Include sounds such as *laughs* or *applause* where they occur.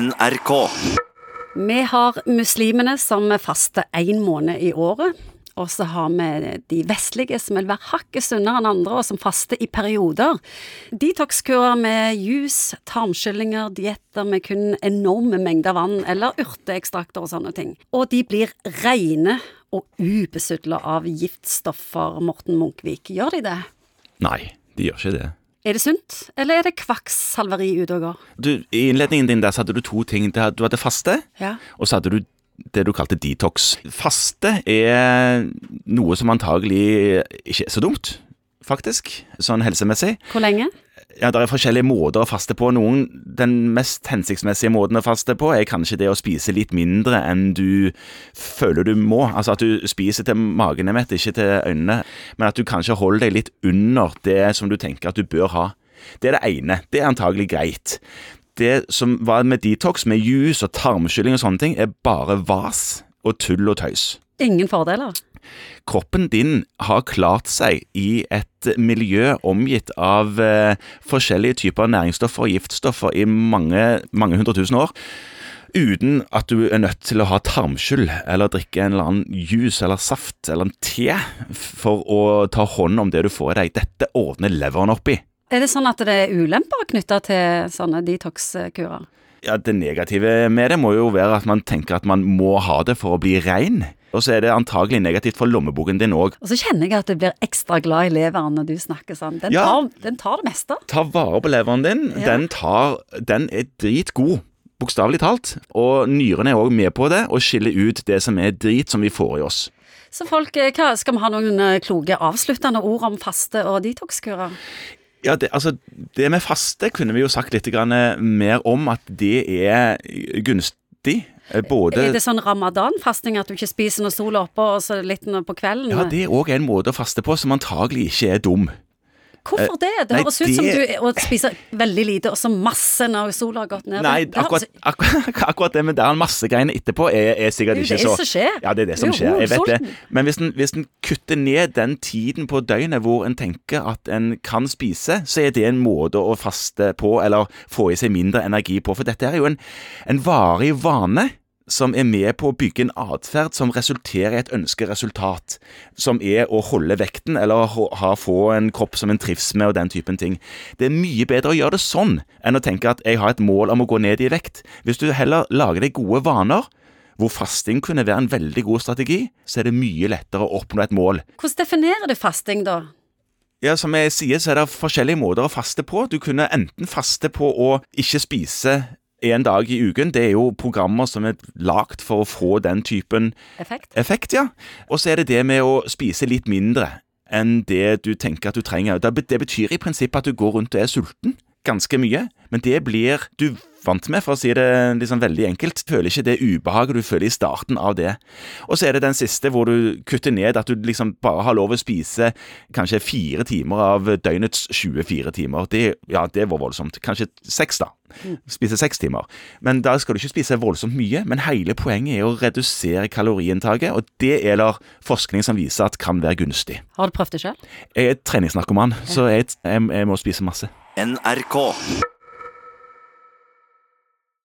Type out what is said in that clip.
NRK. Vi har muslimene som faster én måned i året. Og så har vi de vestlige som vil være hakket sunnere enn andre, og som faster i perioder. Detox-kurer med juice, tarmskyllinger, dietter med kun enorme mengder vann eller urteekstrakter og sånne ting. Og de blir rene og ubesudla av giftstoffer, Morten Munkvik. Gjør de det? Nei, de gjør ikke det. Er det sunt, eller er det kvakksalveri ute og går? Du, I innledningen din der så hadde du to ting. Du hadde faste, Ja. og så hadde du det du kalte detox. Faste er noe som antagelig ikke er så dumt, faktisk, sånn helsemessig. Hvor lenge? Ja, Det er forskjellige måter å faste på. Noen, Den mest hensiktsmessige måten å faste på er kanskje det å spise litt mindre enn du føler du må. Altså at du spiser til magen er mett, ikke til øynene. Men at du kanskje holder deg litt under det som du tenker at du bør ha. Det er det ene. Det er antagelig greit. Det som var med detox, med juice og tarmskylling og sånne ting, er bare vas og tull og tøys. Ingen fordeler. Kroppen din har klart seg i et miljø omgitt av eh, forskjellige typer næringsstoffer og giftstoffer i mange, mange hundre tusen år. Uten at du er nødt til å ha tarmskyll eller drikke en eller annen juice eller saft eller en te for å ta hånd om det du får i deg. Dette ordner leveren opp i. Er det sånn at det er ulemper knytta til sånne detox-kurer? Ja, Det negative med det må jo være at man tenker at man må ha det for å bli rein. Og så er det antagelig negativt for lommeboken din òg. Og så kjenner jeg at jeg blir ekstra glad i leveren når du snakker sånn. Den, Ja. tar, den tar det meste. Ta vare på leveren din. Ja. Den, tar, den er dritgod, bokstavelig talt. Og nyrene er òg med på det, og skiller ut det som er drit som vi får i oss. Så folk, eh, hva, skal vi ha noen eh, kloke avsluttende ord om faste og detox-kurer? Ja, det, altså, det med faste kunne vi jo sagt litt eh, mer om, at det er gunstig. Eh, Både Er det sånn ramadan-fasting at du ikke spiser når sola er oppe, og så litt på kvelden? Ja, det er òg en måte å faste på som antagelig ikke er dum. Hvorfor det? Det høres ut som du spiser veldig lite, og så masse når sola har gått ned. Nei, Det- det akkurat, akkurat, *laughs* akkurat det med der masse greiene etterpå er, er sikkert Det er det som skjer. Ja, det er det som er skjer. Jeg vet det. Men hvis en, hvis en kutter ned den tiden på døgnet hvor en tenker at en kan spise, så er det en måte å faste på, eller få i seg mindre energi på. For dette er jo en, en varig vane. Som er med på å bygge en atferd som resulterer i et ønsket resultat. Som er å holde vekten, eller ha, ha- få en kropp som en trives med, og den typen ting. Det er mye bedre å gjøre det sånn, enn å tenke at jeg har et mål om å gå ned i vekt. Hvis du heller lager deg gode vaner, hvor fasting kunne være en veldig god strategi, så er det mye lettere å oppnå et mål. Hvordan definerer du fasting, da? Ja, Som jeg sier, så er det forskjellige måter å faste på. Du kunne enten faste på å ikke spise en dag i uken. Det er jo programmer som er lagd for å få den typen Effekt? effekt, ja. Og så er det det med å spise litt mindre enn det du tenker at du trenger. Det betyr i prinsippet at du går rundt og er sulten ganske mye, men det blir du vant med, for å si det liksom veldig enkelt. Føler ikke det ubehaget du føler i starten av det. Og så er det den siste hvor du kutter ned at du liksom bare har lov å spise kanskje fire timer av døgnets 24 timer. Det, ja, det var voldsomt. Kanskje seks, da. Spise seks timer. Men da skal du ikke spise voldsomt mye. Men hele poenget er å redusere kaloriinntaket, og det er det forskning som viser at kan være gunstig. Har du prøvd det sjøl? Jeg er treningsnarkoman, så jeg, jeg, jeg må spise masse. NRK.